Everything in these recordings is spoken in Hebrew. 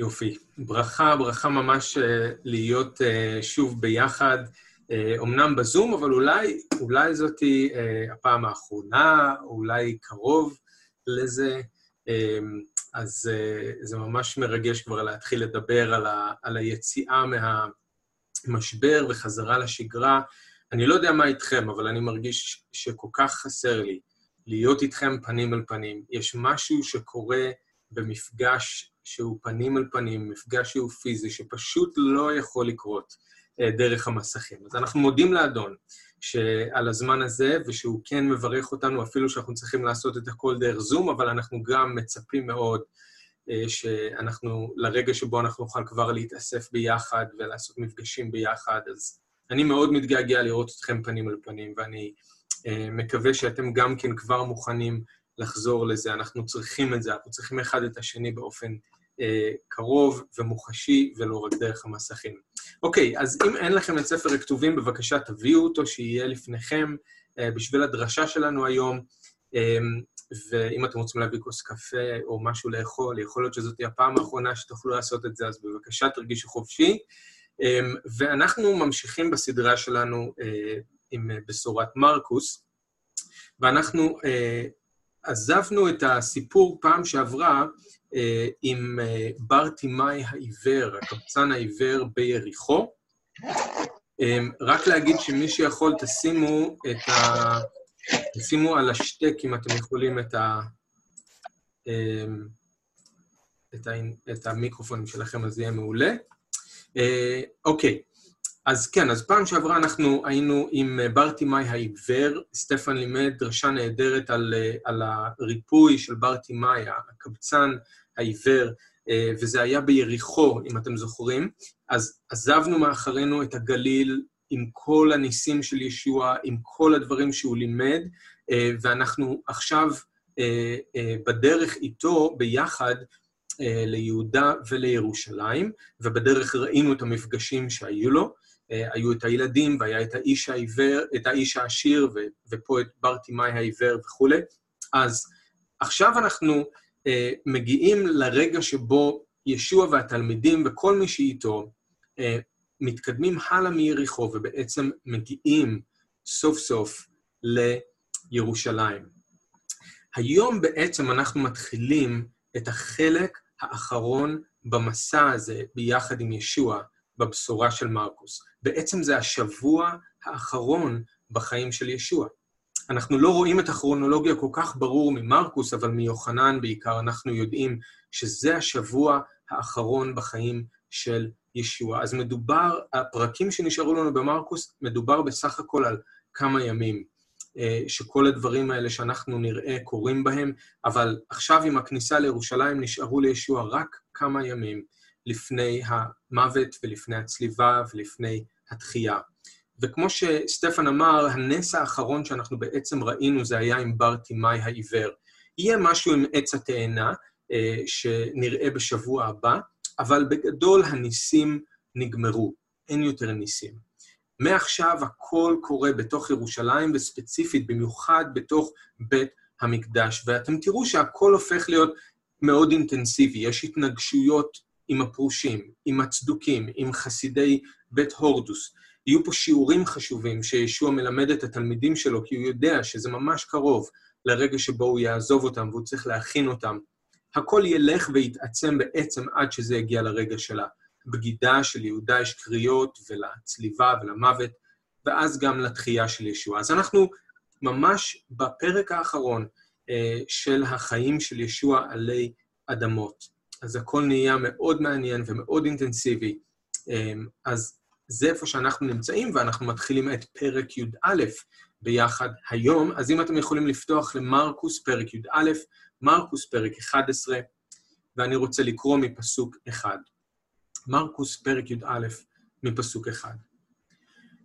יופי. ברכה, ברכה ממש אה, להיות אה, שוב ביחד, אומנם בזום, אבל אולי, אולי זאתי הפעם האחרונה, אולי קרוב לזה. אז זה ממש מרגש כבר להתחיל לדבר על, ה, על היציאה מהמשבר וחזרה לשגרה. אני לא יודע מה איתכם, אבל אני מרגיש שכל כך חסר לי להיות איתכם פנים על פנים. יש משהו שקורה במפגש שהוא פנים על פנים, מפגש שהוא פיזי, שפשוט לא יכול לקרות אה, דרך המסכים. אז אנחנו מודים לאדון על הזמן הזה, ושהוא כן מברך אותנו, אפילו שאנחנו צריכים לעשות את הכל דרך זום, אבל אנחנו גם מצפים מאוד אה, שאנחנו, לרגע שבו אנחנו נוכל כבר להתאסף ביחד ולעשות מפגשים ביחד, אז אני מאוד מתגעגע לראות אתכם פנים על פנים, ואני אה, מקווה שאתם גם כן כבר מוכנים לחזור לזה. אנחנו צריכים את זה, אנחנו צריכים אחד את השני באופן אה, קרוב ומוחשי, ולא רק דרך המסכים. אוקיי, אז אם אין לכם את ספר הכתובים, בבקשה תביאו אותו, שיהיה לפניכם אה, בשביל הדרשה שלנו היום. אה, ואם אתם רוצים להביא כוס קפה או משהו לאכול, יכול להיות שזאת תהיה הפעם האחרונה שתוכלו לעשות את זה, אז בבקשה תרגישו חופשי. אמ, ואנחנו ממשיכים בסדרה שלנו אה, עם בשורת מרקוס, ואנחנו אה, עזבנו את הסיפור פעם שעברה אה, עם בר תימאי העיוור, הקבצן העיוור ביריחו. אמ, רק להגיד שמי שיכול, תשימו את ה... תשימו על השטק, אם אתם יכולים, את ה... אמ, את, ה... את המיקרופונים שלכם, אז זה יהיה מעולה. אה, אוקיי, אז כן, אז פעם שעברה אנחנו היינו עם אה, ברטימאי העיוור, סטפן לימד דרשה נהדרת על, אה, על הריפוי של ברטימאי, הקבצן העיוור, וזה היה ביריחו, אם אתם זוכרים. אז עזבנו מאחרינו את הגליל עם כל הניסים של ישוע, עם כל הדברים שהוא לימד, ואנחנו עכשיו בדרך איתו, ביחד, אה, ליהודה ולירושלים, ובדרך ראינו את המפגשים שהיו לו. אה, היו את הילדים, והיה את האיש העיוור, את האיש העשיר, ו, ופה את בר תימאי העיוור וכולי. אז עכשיו אנחנו אה, מגיעים לרגע שבו ישוע והתלמידים וכל מי שאיתו אה, מתקדמים הלאה מיריחו ובעצם מגיעים סוף סוף לירושלים. היום בעצם אנחנו מתחילים את החלק האחרון במסע הזה ביחד עם ישוע בבשורה של מרקוס. בעצם זה השבוע האחרון בחיים של ישוע. אנחנו לא רואים את הכרונולוגיה כל כך ברור ממרקוס, אבל מיוחנן בעיקר אנחנו יודעים שזה השבוע האחרון בחיים של ישוע. אז מדובר, הפרקים שנשארו לנו במרקוס, מדובר בסך הכל על כמה ימים. אה, שכל הדברים האלה שאנחנו נראה קורים בהם, אבל עכשיו עם הכניסה לירושלים נשארו לישוע רק כמה ימים לפני המוות ולפני הצליבה ולפני התחייה. וכמו שסטפן אמר, הנס האחרון שאנחנו בעצם ראינו זה היה עם בר תימאי העיוור. יהיה משהו עם עץ התאנה אה, שנראה בשבוע הבא, אבל בגדול הניסים נגמרו, אין יותר ניסים. מעכשיו הכל קורה בתוך ירושלים, וספציפית, במיוחד בתוך בית המקדש. ואתם תראו שהכל הופך להיות מאוד אינטנסיבי. יש התנגשויות עם הפרושים, עם הצדוקים, עם חסידי בית הורדוס. יהיו פה שיעורים חשובים שישוע מלמד את התלמידים שלו, כי הוא יודע שזה ממש קרוב לרגע שבו הוא יעזוב אותם והוא צריך להכין אותם. הכל ילך ויתעצם בעצם עד שזה יגיע לרגע שלה. הבגידה של יהודה יש קריאות ולצליבה ולמוות, ואז גם לתחייה של ישוע. אז אנחנו ממש בפרק האחרון אה, של החיים של ישוע עלי אדמות. אז הכל נהיה מאוד מעניין ומאוד אינטנסיבי. אה, אז זה איפה שאנחנו נמצאים, ואנחנו מתחילים את פרק י"א ביחד היום. אז אם אתם יכולים לפתוח למרקוס, פרק י"א, מרקוס, פרק 11, ואני רוצה לקרוא מפסוק 1. מרקוס, פרק י"א, מפסוק אחד.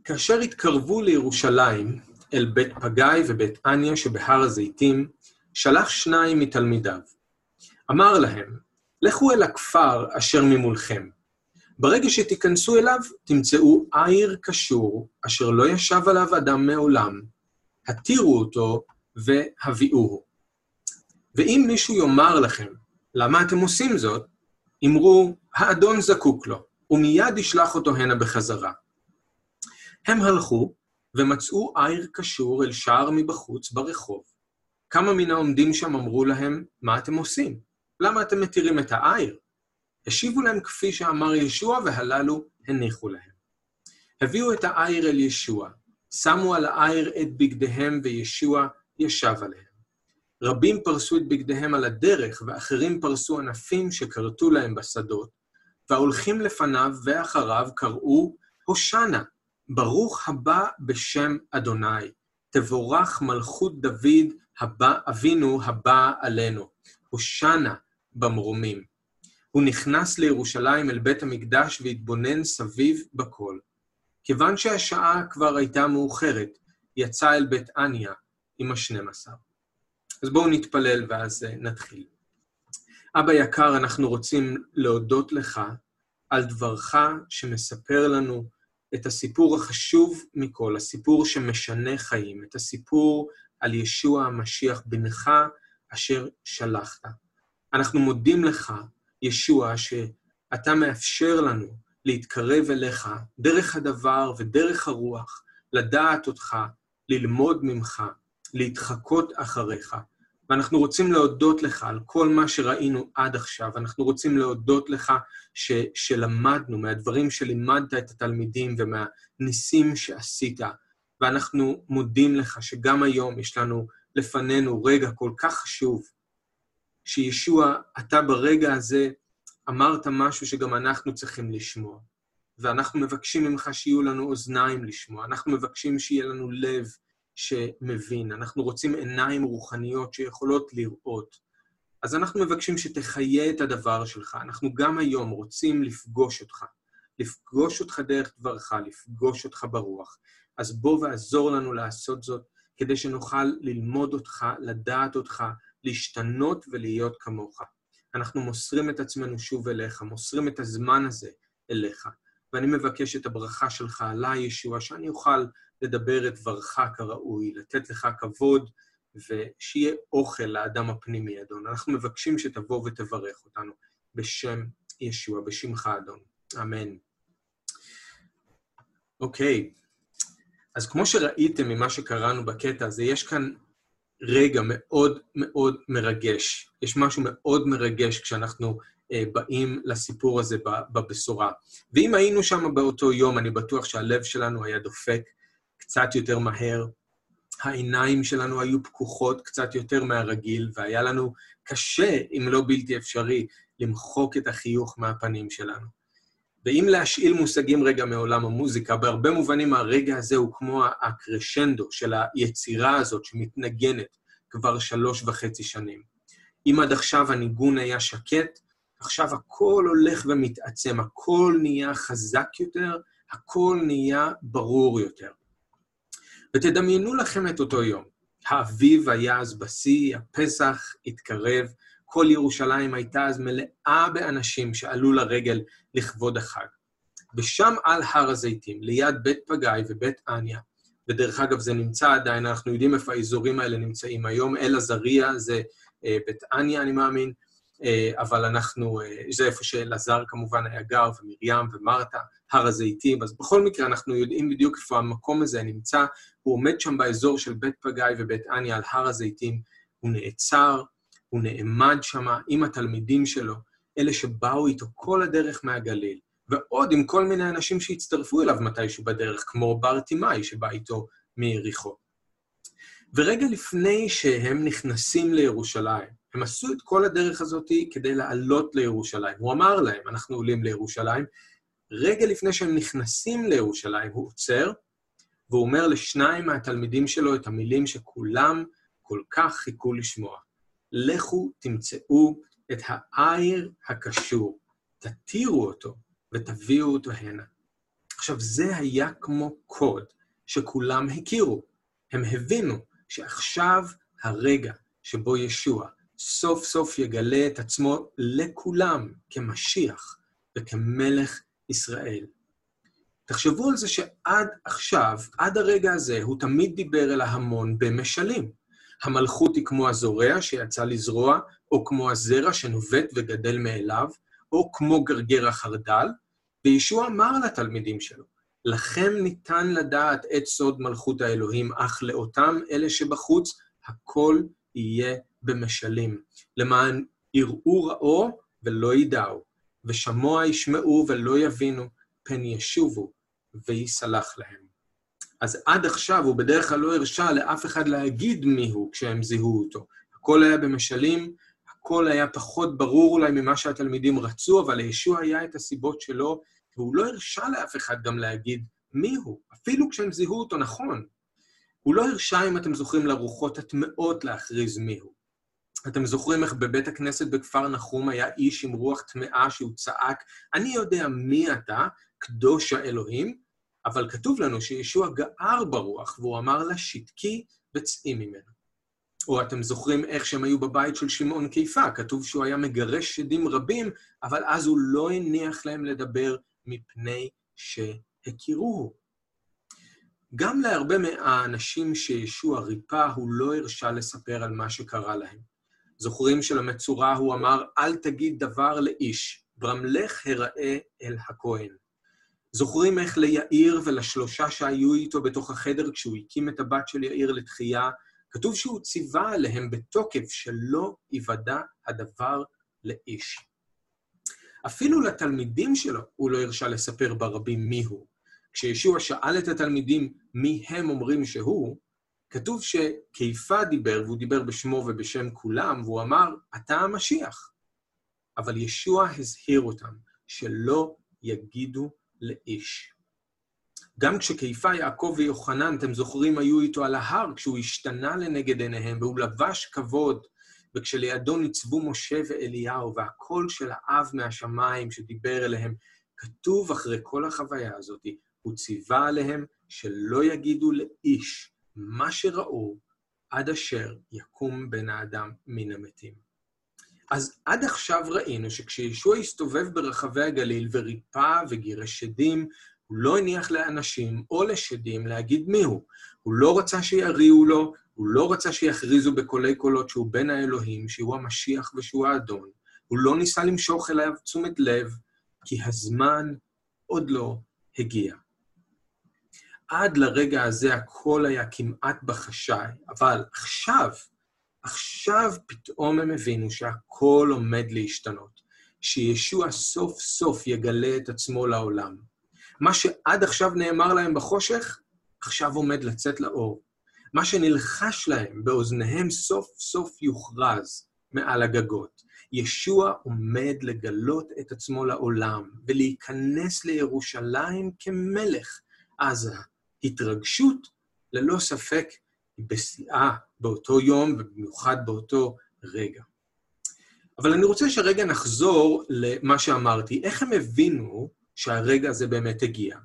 כאשר התקרבו לירושלים, אל בית פגאי ובית אניה שבהר הזיתים, שלח שניים מתלמידיו. אמר להם, לכו אל הכפר אשר ממולכם. ברגע שתיכנסו אליו, תמצאו עיר קשור, אשר לא ישב עליו אדם מעולם. התירו אותו והביאוהו. ואם מישהו יאמר לכם, למה אתם עושים זאת? אמרו, האדון זקוק לו, ומיד ישלח אותו הנה בחזרה. הם הלכו, ומצאו עיר קשור אל שער מבחוץ ברחוב. כמה מן העומדים שם אמרו להם, מה אתם עושים? למה אתם מתירים את העיר? השיבו להם כפי שאמר ישוע, והללו הניחו להם. הביאו את העיר אל ישוע, שמו על העיר את בגדיהם, וישוע ישב עליהם. רבים פרסו את בגדיהם על הדרך, ואחרים פרסו ענפים שכרתו להם בשדות, וההולכים לפניו ואחריו קראו, הושענה, ברוך הבא בשם אדוני, תבורך מלכות דוד הבא, אבינו הבא עלינו. הושענה במרומים. הוא נכנס לירושלים אל בית המקדש והתבונן סביב בכל. כיוון שהשעה כבר הייתה מאוחרת, יצא אל בית אניה עם השנים עשר. אז בואו נתפלל ואז אה, נתחיל. אבא יקר, אנחנו רוצים להודות לך על דברך שמספר לנו את הסיפור החשוב מכל, הסיפור שמשנה חיים, את הסיפור על ישוע המשיח בנך אשר שלחת. אנחנו מודים לך, ישוע, שאתה מאפשר לנו להתקרב אליך דרך הדבר ודרך הרוח, לדעת אותך, ללמוד ממך, להתחקות אחריך. ואנחנו רוצים להודות לך על כל מה שראינו עד עכשיו. אנחנו רוצים להודות לך ש, שלמדנו מהדברים שלימדת את התלמידים ומהניסים שעשית. ואנחנו מודים לך שגם היום יש לנו לפנינו רגע כל כך חשוב, שישוע, אתה ברגע הזה אמרת משהו שגם אנחנו צריכים לשמוע. ואנחנו מבקשים ממך שיהיו לנו אוזניים לשמוע, אנחנו מבקשים שיהיה לנו לב שמבין, אנחנו רוצים עיניים רוחניות שיכולות לראות. אז אנחנו מבקשים שתחיה את הדבר שלך. אנחנו גם היום רוצים לפגוש אותך, לפגוש אותך דרך דברך, לפגוש אותך ברוח. אז בוא ועזור לנו לעשות זאת, כדי שנוכל ללמוד אותך, לדעת אותך, להשתנות ולהיות כמוך. אנחנו מוסרים את עצמנו שוב אליך, מוסרים את הזמן הזה אליך. ואני מבקש את הברכה שלך עליי, ישוע, שאני אוכל לדבר את דברך כראוי, לתת לך כבוד, ושיהיה אוכל לאדם הפנימי, אדון. אנחנו מבקשים שתבוא ותברך אותנו בשם ישוע, בשמך, אדון. אמן. אוקיי, אז כמו שראיתם ממה שקראנו בקטע הזה, יש כאן רגע מאוד מאוד מרגש. יש משהו מאוד מרגש כשאנחנו אה, באים לסיפור הזה בבשורה. ואם היינו שם באותו יום, אני בטוח שהלב שלנו היה דופק קצת יותר מהר, העיניים שלנו היו פקוחות קצת יותר מהרגיל, והיה לנו קשה, אם לא בלתי אפשרי, למחוק את החיוך מהפנים שלנו. ואם להשאיל מושגים רגע מעולם המוזיקה, בהרבה מובנים הרגע הזה הוא כמו הקרשנדו של היצירה הזאת שמתנגנת כבר שלוש וחצי שנים. אם עד עכשיו הניגון היה שקט, עכשיו הכל הולך ומתעצם, הכל נהיה חזק יותר, הכל נהיה ברור יותר. ותדמיינו לכם את אותו יום. האביב היה אז בשיא, הפסח התקרב, כל ירושלים הייתה אז מלאה באנשים שעלו לרגל לכבוד החג. ושם על הר הזיתים, ליד בית פגאי ובית אניה, ודרך אגב, זה נמצא עדיין, אנחנו יודעים איפה האזורים האלה נמצאים היום, אל-עזריה זה אה, בית אניה, אני מאמין, אה, אבל אנחנו, אה, זה איפה שאלעזר כמובן היה גר, ומרים ומרתה, הר הזיתים, אז בכל מקרה אנחנו יודעים בדיוק איפה המקום הזה נמצא, הוא עומד שם באזור של בית פגאי ובית אניה על הר הזיתים, הוא נעצר, הוא נעמד שם עם התלמידים שלו, אלה שבאו איתו כל הדרך מהגליל, ועוד עם כל מיני אנשים שהצטרפו אליו מתישהו בדרך, כמו בר תימאי שבא איתו מיריחו. ורגע לפני שהם נכנסים לירושלים, הם עשו את כל הדרך הזאת כדי לעלות לירושלים. הוא אמר להם, אנחנו עולים לירושלים. רגע לפני שהם נכנסים לירושלים, הוא עוצר, והוא אומר לשניים מהתלמידים שלו את המילים שכולם כל כך חיכו לשמוע. לכו תמצאו את העיר הקשור, תתירו אותו ותביאו אותו הנה. עכשיו, זה היה כמו קוד שכולם הכירו. הם הבינו שעכשיו הרגע שבו ישוע סוף סוף יגלה את עצמו לכולם כמשיח וכמלך ישראל. תחשבו על זה שעד עכשיו, עד הרגע הזה, הוא תמיד דיבר אל ההמון במשלים. המלכות היא כמו הזורע שיצא לזרוע, או כמו הזרע שנובט וגדל מאליו, או כמו גרגר החרדל, וישוע אמר לתלמידים שלו, לכם ניתן לדעת את סוד מלכות האלוהים, אך לאותם אלה שבחוץ, הכל יהיה במשלים. למען יראו ראו ולא ידעו, ושמוע ישמעו ולא יבינו, פן ישובו ויסלח להם. אז עד עכשיו הוא בדרך כלל לא הרשה לאף אחד להגיד מיהו כשהם זיהו אותו. הכל היה במשלים, הכל היה פחות ברור אולי ממה שהתלמידים רצו, אבל לישוע היה את הסיבות שלו, והוא לא הרשה לאף אחד גם להגיד מיהו, אפילו כשהם זיהו אותו נכון. הוא לא הרשה, אם אתם זוכרים, לרוחות הטמעות להכריז מיהו. אתם זוכרים איך בבית הכנסת בכפר נחום היה איש עם רוח טמאה שהוא צעק, אני יודע מי אתה, קדוש האלוהים, אבל כתוב לנו שישוע גער ברוח, והוא אמר לה, שתקי וצאי ממנו. או אתם זוכרים איך שהם היו בבית של שמעון קיפה, כתוב שהוא היה מגרש שדים רבים, אבל אז הוא לא הניח להם לדבר מפני שהכירוהו. גם להרבה מהאנשים שישוע ריפא, הוא לא הרשה לספר על מה שקרה להם. זוכרים שלמצורע הוא אמר, אל תגיד דבר לאיש, ברמלך הראה אל הכהן. זוכרים איך ליאיר ולשלושה שהיו איתו בתוך החדר כשהוא הקים את הבת של יאיר לתחייה, כתוב שהוא ציווה עליהם בתוקף שלא ייוודע הדבר לאיש. אפילו לתלמידים שלו הוא לא הרשה לספר ברבים מיהו. כשישוע שאל את התלמידים מי הם אומרים שהוא, כתוב שכיפה דיבר, והוא דיבר בשמו ובשם כולם, והוא אמר, אתה המשיח. אבל ישוע הזהיר אותם שלא יגידו לאיש. גם כשכיפה יעקב ויוחנן, אתם זוכרים, היו איתו על ההר, כשהוא השתנה לנגד עיניהם, והוא לבש כבוד, וכשלידו ניצבו משה ואליהו, והקול של האב מהשמיים שדיבר אליהם, כתוב אחרי כל החוויה הזאת, הוא ציווה עליהם שלא יגידו לאיש מה שראו עד אשר יקום בן האדם מן המתים. אז עד עכשיו ראינו שכשישוע הסתובב ברחבי הגליל וריפא וגירש שדים, הוא לא הניח לאנשים או לשדים להגיד מיהו. הוא לא רצה שיריעו לו, הוא לא רצה שיכריזו בקולי קולות שהוא בן האלוהים, שהוא המשיח ושהוא האדון. הוא לא ניסה למשוך אליו תשומת לב, כי הזמן עוד לא הגיע. עד לרגע הזה הכל היה כמעט בחשאי, אבל עכשיו, עכשיו פתאום הם הבינו שהכל עומד להשתנות, שישוע סוף סוף יגלה את עצמו לעולם. מה שעד עכשיו נאמר להם בחושך, עכשיו עומד לצאת לאור. מה שנלחש להם באוזניהם סוף סוף יוכרז מעל הגגות. ישוע עומד לגלות את עצמו לעולם ולהיכנס לירושלים כמלך. אז ההתרגשות, ללא ספק, היא בשיאה באותו יום ובמיוחד באותו רגע. אבל אני רוצה שרגע נחזור למה שאמרתי. איך הם הבינו שהרגע הזה באמת הגיע.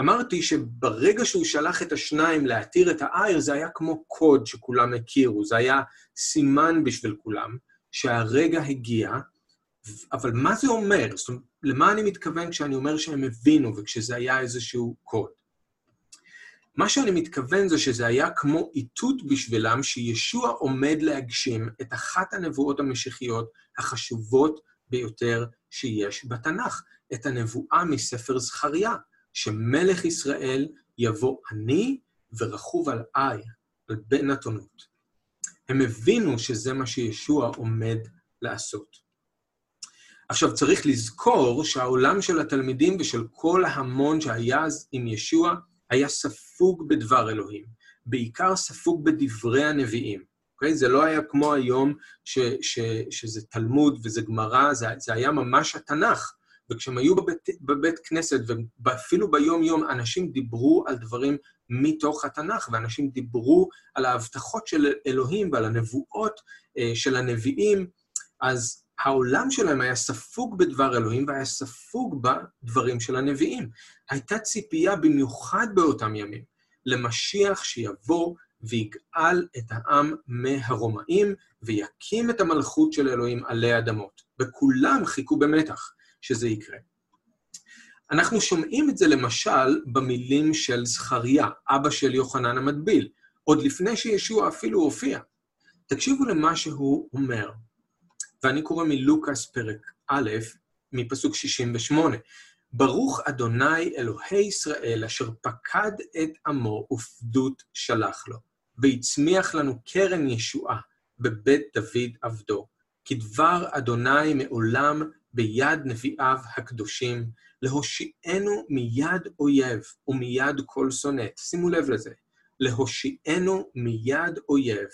אמרתי שברגע שהוא שלח את השניים להתיר את העיר, זה היה כמו קוד שכולם הכירו, זה היה סימן בשביל כולם שהרגע הגיע, אבל מה זה אומר? זאת אומרת, למה אני מתכוון כשאני אומר שהם הבינו וכשזה היה איזשהו קוד? מה שאני מתכוון זה שזה היה כמו איתות בשבילם שישוע עומד להגשים את אחת הנבואות המשיחיות החשובות ביותר שיש בתנ"ך. את הנבואה מספר זכריה, שמלך ישראל יבוא עני ורכוב על עי, על בן אתונות. הם הבינו שזה מה שישוע עומד לעשות. עכשיו, צריך לזכור שהעולם של התלמידים ושל כל ההמון שהיה אז עם ישוע היה ספוג בדבר אלוהים, בעיקר ספוג בדברי הנביאים. אוקיי? זה לא היה כמו היום ש, ש, שזה תלמוד וזה גמרא, זה, זה היה ממש התנ"ך. וכשהם היו בבית, בבית כנסת, ואפילו ביום-יום, אנשים דיברו על דברים מתוך התנ"ך, ואנשים דיברו על ההבטחות של אלוהים ועל הנבואות אה, של הנביאים, אז העולם שלהם היה ספוג בדבר אלוהים והיה ספוג בדברים של הנביאים. הייתה ציפייה במיוחד באותם ימים למשיח שיבוא ויגאל את העם מהרומאים ויקים את המלכות של אלוהים עלי אדמות. וכולם חיכו במתח. שזה יקרה. אנחנו שומעים את זה למשל במילים של זכריה, אבא של יוחנן המטביל, עוד לפני שישוע אפילו הופיע. תקשיבו למה שהוא אומר, ואני קורא מלוקאס פרק א', מפסוק 68. ברוך אדוני אלוהי ישראל, אשר פקד את עמו ופדות שלח לו, והצמיח לנו קרן ישועה בבית דוד עבדו. כדבר אדוני מעולם ביד נביאיו הקדושים, להושיענו מיד אויב ומיד כל שונאת. שימו לב לזה. להושיענו מיד אויב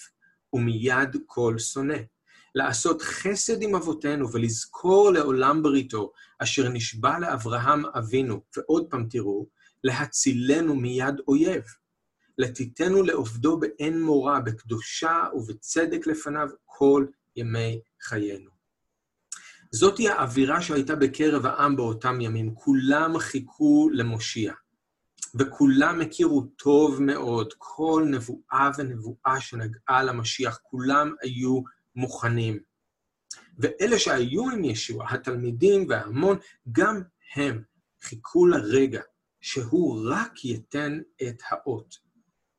ומיד כל שונא. לעשות חסד עם אבותינו ולזכור לעולם בריתו, אשר נשבע לאברהם אבינו, ועוד פעם תראו, להצילנו מיד אויב. לתיתנו לעובדו באין מורא, בקדושה ובצדק לפניו כל ימי חיינו. זאתי האווירה שהייתה בקרב העם באותם ימים. כולם חיכו למושיע, וכולם הכירו טוב מאוד כל נבואה ונבואה שנגעה למשיח. כולם היו מוכנים. ואלה שהיו עם ישוע, התלמידים וההמון, גם הם חיכו לרגע שהוא רק ייתן את האות.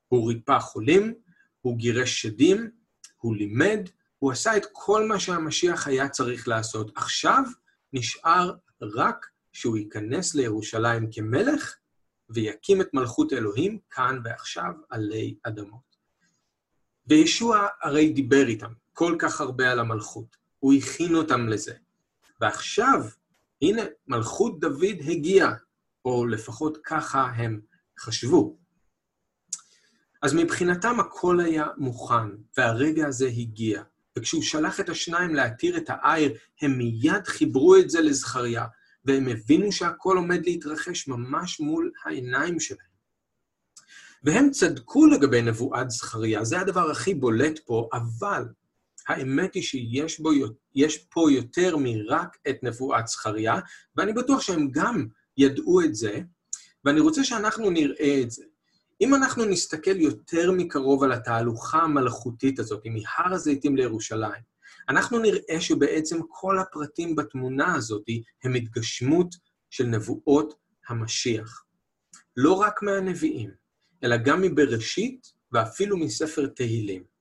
הוא ריפא חולים, הוא גירש שדים, הוא לימד, הוא עשה את כל מה שהמשיח היה צריך לעשות. עכשיו נשאר רק שהוא ייכנס לירושלים כמלך ויקים את מלכות אלוהים כאן ועכשיו עלי אדמות. וישוע הרי דיבר איתם כל כך הרבה על המלכות, הוא הכין אותם לזה. ועכשיו, הנה, מלכות דוד הגיעה, או לפחות ככה הם חשבו. אז מבחינתם הכל היה מוכן, והרגע הזה הגיע. וכשהוא שלח את השניים להתיר את העיר, הם מיד חיברו את זה לזכריה, והם הבינו שהכל עומד להתרחש ממש מול העיניים שלהם. והם צדקו לגבי נבואת זכריה, זה הדבר הכי בולט פה, אבל האמת היא שיש בו, פה יותר מרק את נבואת זכריה, ואני בטוח שהם גם ידעו את זה, ואני רוצה שאנחנו נראה את זה. אם אנחנו נסתכל יותר מקרוב על התהלוכה המלאכותית הזאת, מהר הזיתים לירושלים, אנחנו נראה שבעצם כל הפרטים בתמונה הזאת הם התגשמות של נבואות המשיח. לא רק מהנביאים, אלא גם מבראשית ואפילו מספר תהילים.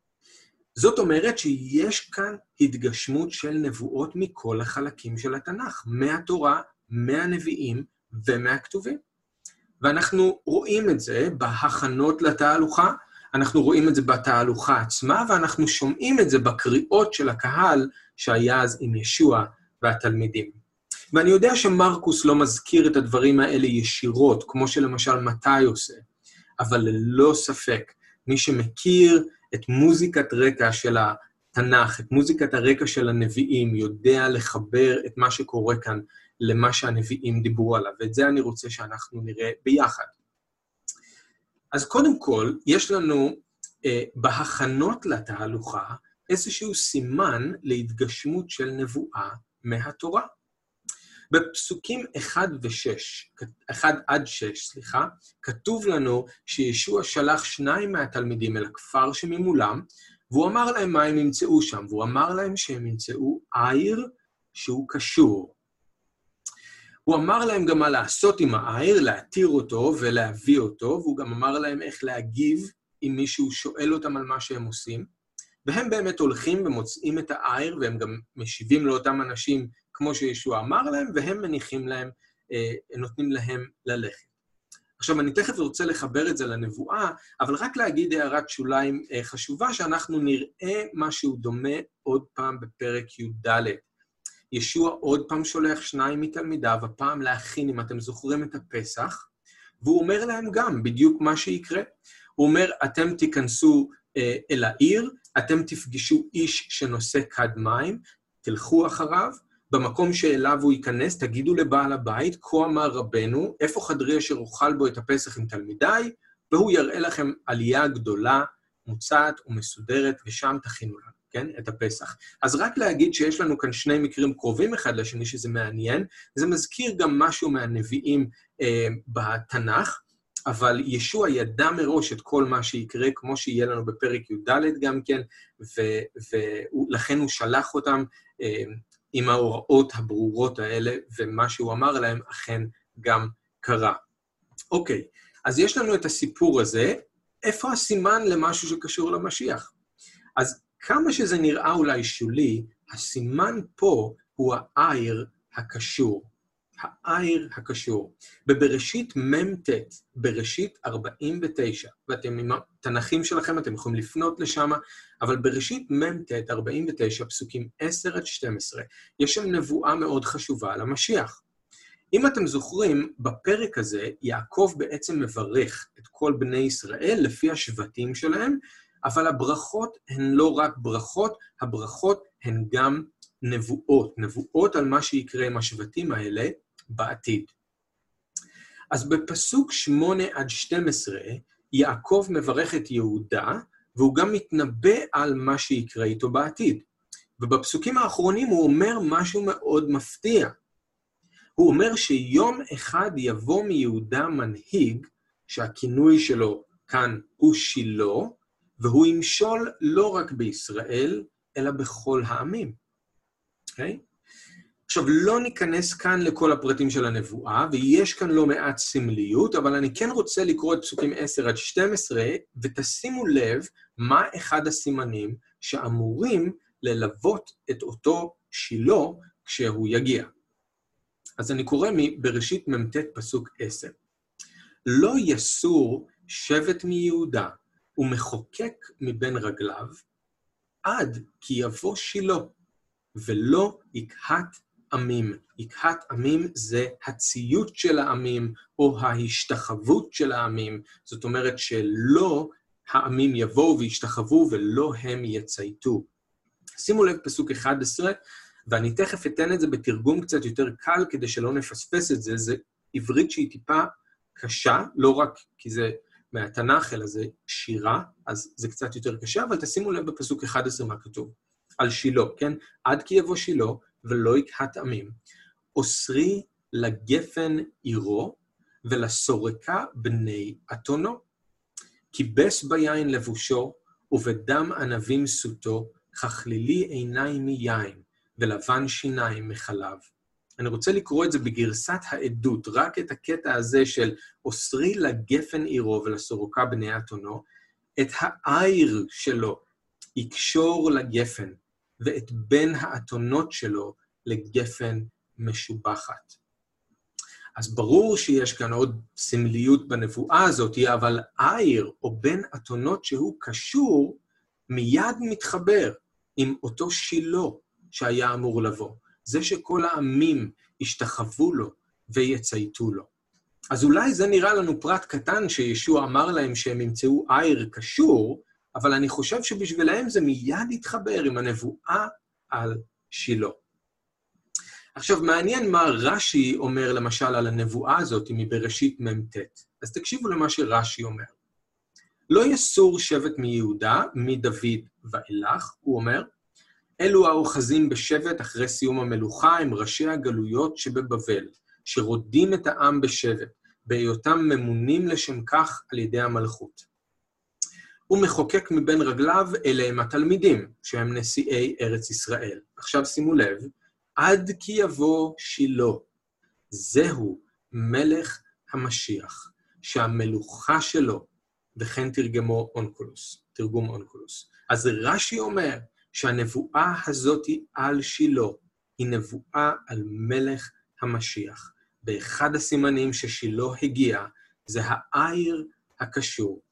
זאת אומרת שיש כאן התגשמות של נבואות מכל החלקים של התנ"ך, מהתורה, מהנביאים ומהכתובים. ואנחנו רואים את זה בהכנות לתהלוכה, אנחנו רואים את זה בתהלוכה עצמה, ואנחנו שומעים את זה בקריאות של הקהל שהיה אז עם ישוע והתלמידים. ואני יודע שמרקוס לא מזכיר את הדברים האלה ישירות, כמו שלמשל מתי עושה, אבל ללא ספק, מי שמכיר את מוזיקת רקע של התנ"ך, את מוזיקת הרקע של הנביאים, יודע לחבר את מה שקורה כאן למה שהנביאים דיברו עליו, ואת זה אני רוצה שאנחנו נראה ביחד. אז קודם כל, יש לנו אה, בהכנות לתהלוכה איזשהו סימן להתגשמות של נבואה מהתורה. בפסוקים 1 ו-6, 1 עד 6, סליחה, כתוב לנו שישוע שלח שניים מהתלמידים אל הכפר שממולם, והוא אמר להם מה הם ימצאו שם, והוא אמר להם שהם ימצאו עיר שהוא קשור. הוא אמר להם גם מה לעשות עם העיר, להתיר אותו ולהביא אותו, והוא גם אמר להם איך להגיב אם מישהו שואל אותם על מה שהם עושים. והם באמת הולכים ומוצאים את העיר, והם גם משיבים לאותם אנשים כמו שישוע אמר להם, והם מניחים להם, אה, נותנים להם ללכת. עכשיו, אני תכף רוצה לחבר את זה לנבואה, אבל רק להגיד הערת שוליים אה, חשובה, שאנחנו נראה משהו דומה עוד פעם בפרק י"ד. ישוע עוד פעם שולח שניים מתלמידיו, הפעם להכין, אם אתם זוכרים את הפסח, והוא אומר להם גם בדיוק מה שיקרה. הוא אומר, אתם תיכנסו אה, אל העיר, אתם תפגשו איש שנושא כד מים, תלכו אחריו, במקום שאליו הוא ייכנס, תגידו לבעל הבית, כה אמר רבנו, איפה חדרי אשר אוכל בו את הפסח עם תלמידיי, והוא יראה לכם עלייה גדולה, מוצעת ומסודרת, ושם תכינו לנו, כן? את הפסח. אז רק להגיד שיש לנו כאן שני מקרים קרובים אחד לשני, שזה מעניין, זה מזכיר גם משהו מהנביאים אה, בתנ"ך, אבל ישוע ידע מראש את כל מה שיקרה, כמו שיהיה לנו בפרק י"ד גם כן, ולכן הוא שלח אותם אה, עם ההוראות הברורות האלה, ומה שהוא אמר להם אכן גם קרה. אוקיי, אז יש לנו את הסיפור הזה, איפה הסימן למשהו שקשור למשיח? אז כמה שזה נראה אולי שולי, הסימן פה הוא העיר הקשור. העיר הקשור. בבראשית מ"ט, בראשית 49, ואתם עם התנ"כים שלכם, אתם יכולים לפנות לשם, אבל בראשית מ"ט, 49, פסוקים 10 עד 12, יש שם נבואה מאוד חשובה על המשיח. אם אתם זוכרים, בפרק הזה יעקב בעצם מברך את כל בני ישראל לפי השבטים שלהם, אבל הברכות הן לא רק ברכות, הברכות הן גם נבואות, נבואות על מה שיקרה עם השבטים האלה בעתיד. אז בפסוק 8 עד 12, יעקב מברך את יהודה, והוא גם מתנבא על מה שיקרה איתו בעתיד. ובפסוקים האחרונים הוא אומר משהו מאוד מפתיע. הוא אומר שיום אחד יבוא מיהודה מנהיג, שהכינוי שלו כאן הוא שילה, והוא ימשול לא רק בישראל, אלא בכל העמים. אוקיי? Okay? עכשיו, לא ניכנס כאן לכל הפרטים של הנבואה, ויש כאן לא מעט סמליות, אבל אני כן רוצה לקרוא את פסוקים 10 עד 12, ותשימו לב מה אחד הסימנים שאמורים ללוות את אותו שילה כשהוא יגיע. אז אני קורא מבראשית מ"ט פסוק 10. לא יסור שבט מיהודה ומחוקק מבין רגליו, עד כי יבוא שילה, ולא יקהת עמים. יקהת עמים זה הציות של העמים, או ההשתחוות של העמים. זאת אומרת שלא העמים יבואו וישתחוו ולא הם יצייתו. שימו לב, פסוק 11, ואני תכף אתן את זה בתרגום קצת יותר קל כדי שלא נפספס את זה. זה עברית שהיא טיפה קשה, לא רק כי זה מהתנ"ך, אלא זה שירה, אז זה קצת יותר קשה, אבל תשימו לב בפסוק 11 מה כתוב. על שילה, כן? עד כי יבוא שילה, ולא יקהת עמים. אוסרי לגפן עירו, ולסורקה בני אתונו. כיבס ביין לבושו, ובדם ענבים סוטו, ככלילי עיניים מיין, ולבן שיניים מחלב. אני רוצה לקרוא את זה בגרסת העדות, רק את הקטע הזה של אוסרי לגפן עירו ולסורוקה בני אתונו, את העיר שלו יקשור לגפן, ואת בין האתונות שלו לגפן משובחת. אז ברור שיש כאן עוד סמליות בנבואה הזאת, אבל עיר או בין אתונות שהוא קשור, מיד מתחבר עם אותו שילה שהיה אמור לבוא. זה שכל העמים ישתחוו לו ויצייתו לו. אז אולי זה נראה לנו פרט קטן שישוע אמר להם שהם ימצאו עיר קשור, אבל אני חושב שבשבילם זה מיד יתחבר עם הנבואה על שילה. עכשיו, מעניין מה רש"י אומר למשל על הנבואה הזאת מבראשית מ"ט. אז תקשיבו למה שרש"י אומר. לא יסור שבט מיהודה, מדוד ואילך, הוא אומר, אלו האוחזים בשבט אחרי סיום המלוכה הם ראשי הגלויות שבבבל, שרודים את העם בשבט, בהיותם ממונים לשם כך על ידי המלכות. הוא מחוקק מבין רגליו, אלה הם התלמידים, שהם נשיאי ארץ ישראל. עכשיו שימו לב, עד כי יבוא שילה, זהו מלך המשיח, שהמלוכה שלו, וכן תרגמו אונקולוס, תרגום אונקולוס. אז רש"י אומר שהנבואה הזאת על שילה היא נבואה על מלך המשיח. באחד הסימנים ששילה הגיע, זה העיר הקשור.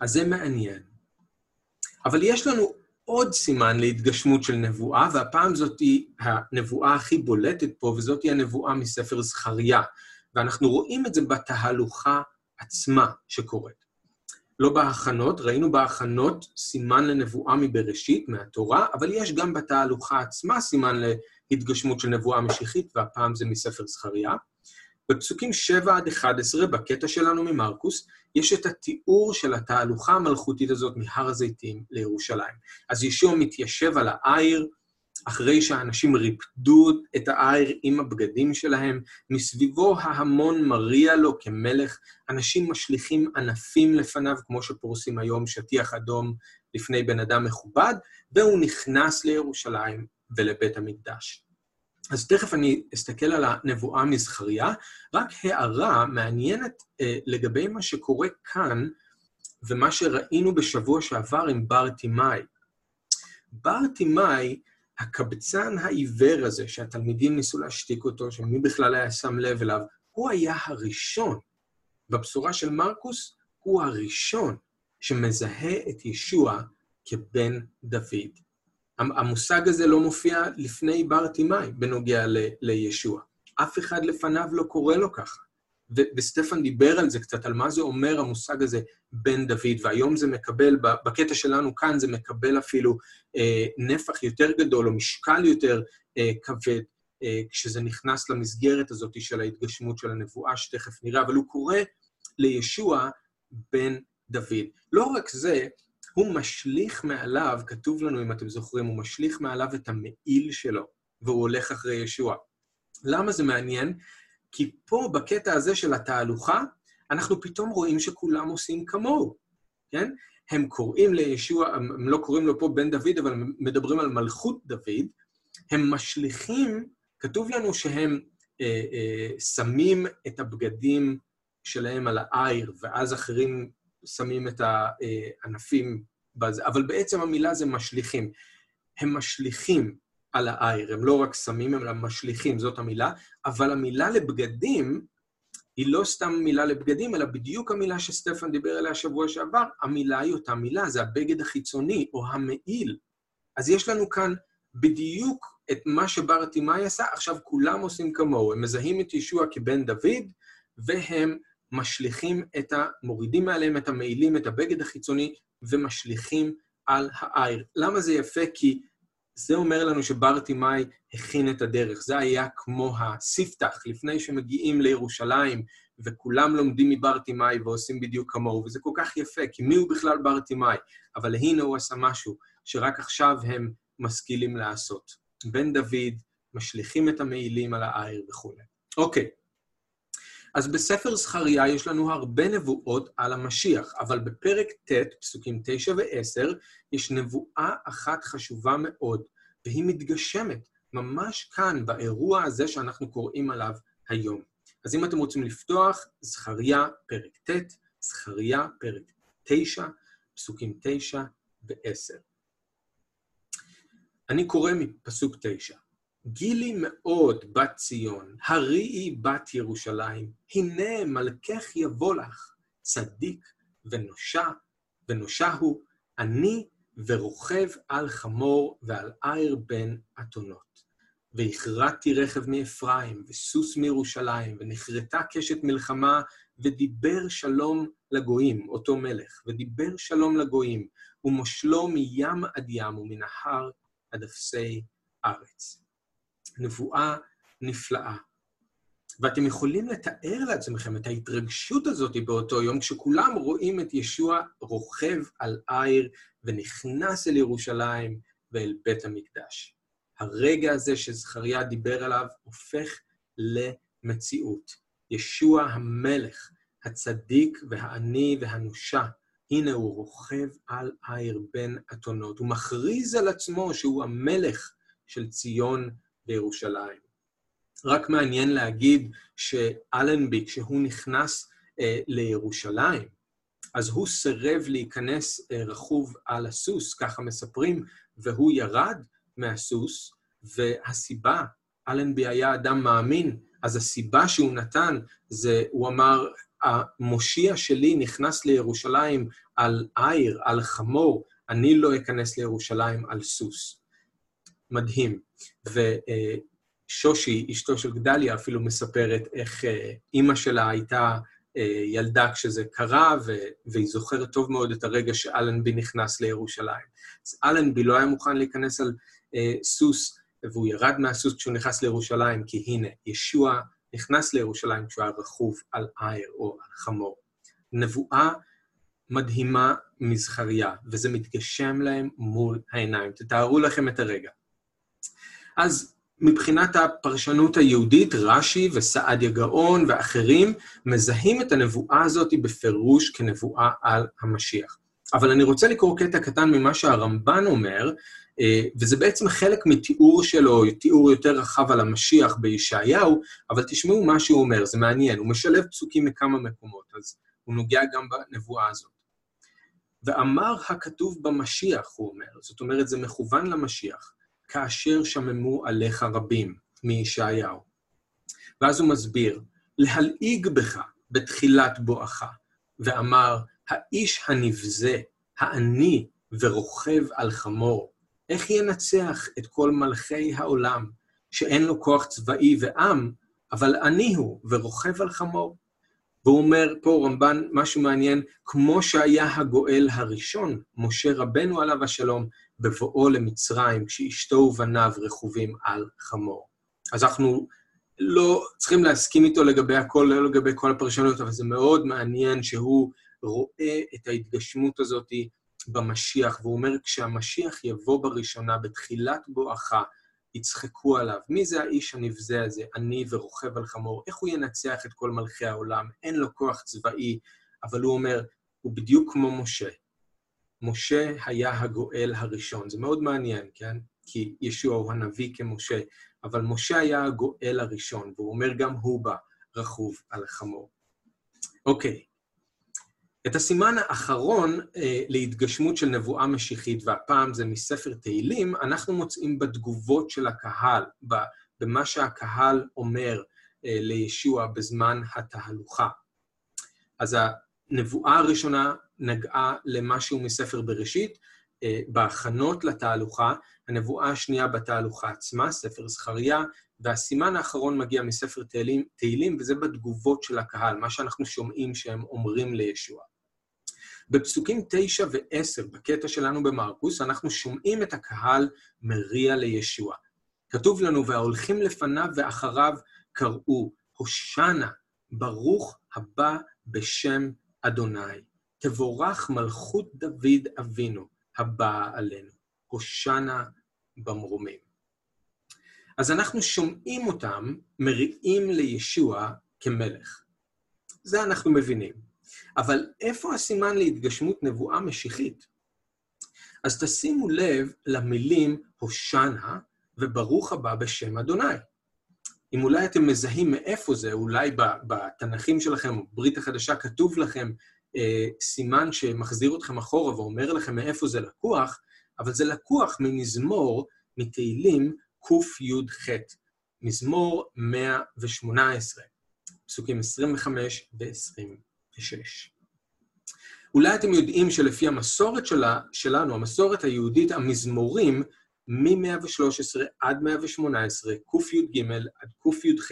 אז זה מעניין. אבל יש לנו עוד סימן להתגשמות של נבואה, והפעם זאת היא הנבואה הכי בולטת פה, וזאת היא הנבואה מספר זכריה. ואנחנו רואים את זה בתהלוכה עצמה שקורית. לא בהכנות, ראינו בהכנות סימן לנבואה מבראשית, מהתורה, אבל יש גם בתהלוכה עצמה סימן להתגשמות של נבואה משיחית, והפעם זה מספר זכריה. בפסוקים 7 עד 11, בקטע שלנו ממרקוס, יש את התיאור של התהלוכה המלכותית הזאת מהר הזיתים לירושלים. אז ישוע מתיישב על העיר, אחרי שהאנשים ריפדו את העיר עם הבגדים שלהם, מסביבו ההמון מריע לו כמלך, אנשים משליכים ענפים לפניו, כמו שפורסים היום שטיח אדום לפני בן אדם מכובד, והוא נכנס לירושלים ולבית המקדש. אז תכף אני אסתכל על הנבואה מזכריה, רק הערה מעניינת אה, לגבי מה שקורה כאן ומה שראינו בשבוע שעבר עם בר תימאי. בר תימאי הקבצן העיוור הזה, שהתלמידים ניסו להשתיק אותו, שמי בכלל היה שם לב אליו, הוא היה הראשון. בבשורה של מרקוס, הוא הראשון שמזהה את ישוע כבן דוד. המושג הזה לא מופיע לפני בר תימאי בנוגע לישוע. אף אחד לפניו לא קורא לו ככה. וסטפן דיבר על זה קצת, על מה זה אומר המושג הזה בן דוד, והיום זה מקבל, בקטע שלנו כאן זה מקבל אפילו אה, נפח יותר גדול או משקל יותר אה, כבד, אה, כשזה נכנס למסגרת הזאת של ההתגשמות של הנבואה, שתכף נראה, אבל הוא קורא לישוע בן דוד. לא רק זה, הוא משליך מעליו, כתוב לנו, אם אתם זוכרים, הוא משליך מעליו את המעיל שלו, והוא הולך אחרי ישוע. למה זה מעניין? כי פה, בקטע הזה של התהלוכה, אנחנו פתאום רואים שכולם עושים כמוהו, כן? הם קוראים לישוע, הם לא קוראים לו פה בן דוד, אבל הם מדברים על מלכות דוד, הם משליכים, כתוב לנו שהם אה, אה, שמים את הבגדים שלהם על העיר, ואז אחרים שמים את הענפים בזה, אבל בעצם המילה זה משליכים. הם משליכים על העיר, הם לא רק שמים, אלא משליכים, זאת המילה, אבל המילה לבגדים היא לא סתם מילה לבגדים, אלא בדיוק המילה שסטפן דיבר עליה שבוע שעבר, המילה היא אותה מילה, זה הבגד החיצוני או המעיל. אז יש לנו כאן בדיוק את מה שבר תימאי עשה, עכשיו כולם עושים כמוהו, הם מזהים את ישוע כבן דוד, והם משליכים את ה... מורידים מעליהם את המעילים, את הבגד החיצוני, ומשליכים על העיר. למה זה יפה? כי זה אומר לנו שבר תימאי הכין את הדרך. זה היה כמו הספתח, לפני שמגיעים לירושלים, וכולם לומדים מבר תימאי ועושים בדיוק כמוהו, וזה כל כך יפה, כי מי הוא בכלל בר תימאי? אבל הנה הוא עשה משהו שרק עכשיו הם משכילים לעשות. בן דוד, משליכים את המעילים על העיר וכולי. אוקיי, אז בספר זכריה יש לנו הרבה נבואות על המשיח, אבל בפרק ט', פסוקים 9 ו-10, יש נבואה אחת חשובה מאוד, והיא מתגשמת ממש כאן, באירוע הזה שאנחנו קוראים עליו היום. אז אם אתם רוצים לפתוח, זכריה, פרק ט', זכריה, פרק 9, פסוקים 9 ו-10. אני קורא מפסוק 9. גילי מאוד בת ציון, הריעי בת ירושלים, הנה מלכך יבוא לך, צדיק ונושע, ונושע הוא, אני ורוכב על חמור ועל עיר בין אתונות. והכרעתי רכב מאפרים, וסוס מירושלים, ונחרטה קשת מלחמה, ודיבר שלום לגויים, אותו מלך, ודיבר שלום לגויים, ומושלו מים עד ים ומן ההר עד אפסי ארץ. נבואה נפלאה. ואתם יכולים לתאר לעצמכם את ההתרגשות הזאת באותו יום, כשכולם רואים את ישוע רוכב על עיר ונכנס אל ירושלים ואל בית המקדש. הרגע הזה שזכריה דיבר עליו הופך למציאות. ישוע המלך, הצדיק והעני והנושע, הנה הוא רוכב על עיר בין אתונות. הוא מכריז על עצמו שהוא המלך של ציון בירושלים. רק מעניין להגיד שאלנבי, כשהוא נכנס אה, לירושלים, אז הוא סירב להיכנס אה, רכוב על הסוס, ככה מספרים, והוא ירד מהסוס, והסיבה, אלנבי היה אדם מאמין, אז הסיבה שהוא נתן זה, הוא אמר, המושיע שלי נכנס לירושלים על עיר, על חמור, אני לא אכנס לירושלים על סוס. מדהים. ושושי, אשתו של גדליה, אפילו מספרת איך אה, אימא שלה הייתה אה, ילדה כשזה קרה, והיא זוכרת טוב מאוד את הרגע שאלנבי נכנס לירושלים. אז אלנבי לא היה מוכן להיכנס על אה, סוס, והוא ירד מהסוס כשהוא נכנס לירושלים, כי הנה, ישוע נכנס לירושלים כשהוא היה רכוב על עיר או על חמור. נבואה מדהימה מזכריה, וזה מתגשם להם מול העיניים. תתארו לכם את הרגע. אז מבחינת הפרשנות היהודית, רש"י וסעדיה גאון ואחרים מזהים את הנבואה הזאת בפירוש כנבואה על המשיח. אבל אני רוצה לקרוא קטע קטן ממה שהרמב"ן אומר, אה, וזה בעצם חלק מתיאור שלו, תיאור יותר רחב על המשיח בישעיהו, אבל תשמעו מה שהוא אומר, זה מעניין, הוא משלב פסוקים מכמה מקומות, אז הוא נוגע גם בנבואה הזאת. ואמר הכתוב במשיח, הוא אומר, זאת אומרת, זה מכוון למשיח. כאשר שממו עליך רבים, מישעיהו. ואז הוא מסביר, להלעיג בך בתחילת בואך, ואמר, האיש הנבזה, העני ורוכב על חמור, איך ינצח את כל מלכי העולם, שאין לו כוח צבאי ועם, אבל עני הוא ורוכב על חמור? והוא אומר פה, רמב"ן, משהו מעניין, כמו שהיה הגואל הראשון, משה רבנו עליו השלום, בבואו למצרים, כשאשתו ובניו רכובים על חמור. אז אנחנו לא צריכים להסכים איתו לגבי הכל, לא לגבי כל הפרשנות, אבל זה מאוד מעניין שהוא רואה את ההתגשמות הזאת במשיח, והוא אומר, כשהמשיח יבוא בראשונה, בתחילת בואכה, יצחקו עליו. מי זה האיש הנבזה הזה, עני ורוכב על חמור? איך הוא ינצח את כל מלכי העולם? אין לו כוח צבאי, אבל הוא אומר, הוא בדיוק כמו משה. משה היה הגואל הראשון. זה מאוד מעניין, כן? כי ישוע הוא הנביא כמשה, אבל משה היה הגואל הראשון, והוא אומר גם הוא בא רכוב על החמור. אוקיי, את הסימן האחרון אה, להתגשמות של נבואה משיחית, והפעם זה מספר תהילים, אנחנו מוצאים בתגובות של הקהל, במה שהקהל אומר אה, לישוע בזמן התהלוכה. אז הנבואה הראשונה נגעה למשהו מספר בראשית, אה, בהכנות לתהלוכה, הנבואה השנייה בתהלוכה עצמה, ספר זכריה, והסימן האחרון מגיע מספר תהילים, תהילים, וזה בתגובות של הקהל, מה שאנחנו שומעים שהם אומרים לישוע. בפסוקים 9 ו-10, בקטע שלנו במרקוס, אנחנו שומעים את הקהל מריע לישוע. כתוב לנו, וההולכים לפניו ואחריו קראו, הושענה, ברוך הבא בשם אדוני. תבורך מלכות דוד אבינו הבאה עלינו. הושענה במרומים. אז אנחנו שומעים אותם מריעים לישוע כמלך. זה אנחנו מבינים. אבל איפה הסימן להתגשמות נבואה משיחית? אז תשימו לב למילים הושענה וברוך הבא בשם אדוני. אם אולי אתם מזהים מאיפה זה, אולי בתנ"כים שלכם, ברית החדשה, כתוב לכם אה, סימן שמחזיר אתכם אחורה ואומר לכם מאיפה זה לקוח, אבל זה לקוח ממזמור, מתהילים קי"ח, מזמור 118, פסוקים 25 ו-20. 6. אולי אתם יודעים שלפי המסורת שלה, שלנו, המסורת היהודית, המזמורים מ-113 עד 118, קי"ג עד קי"ח,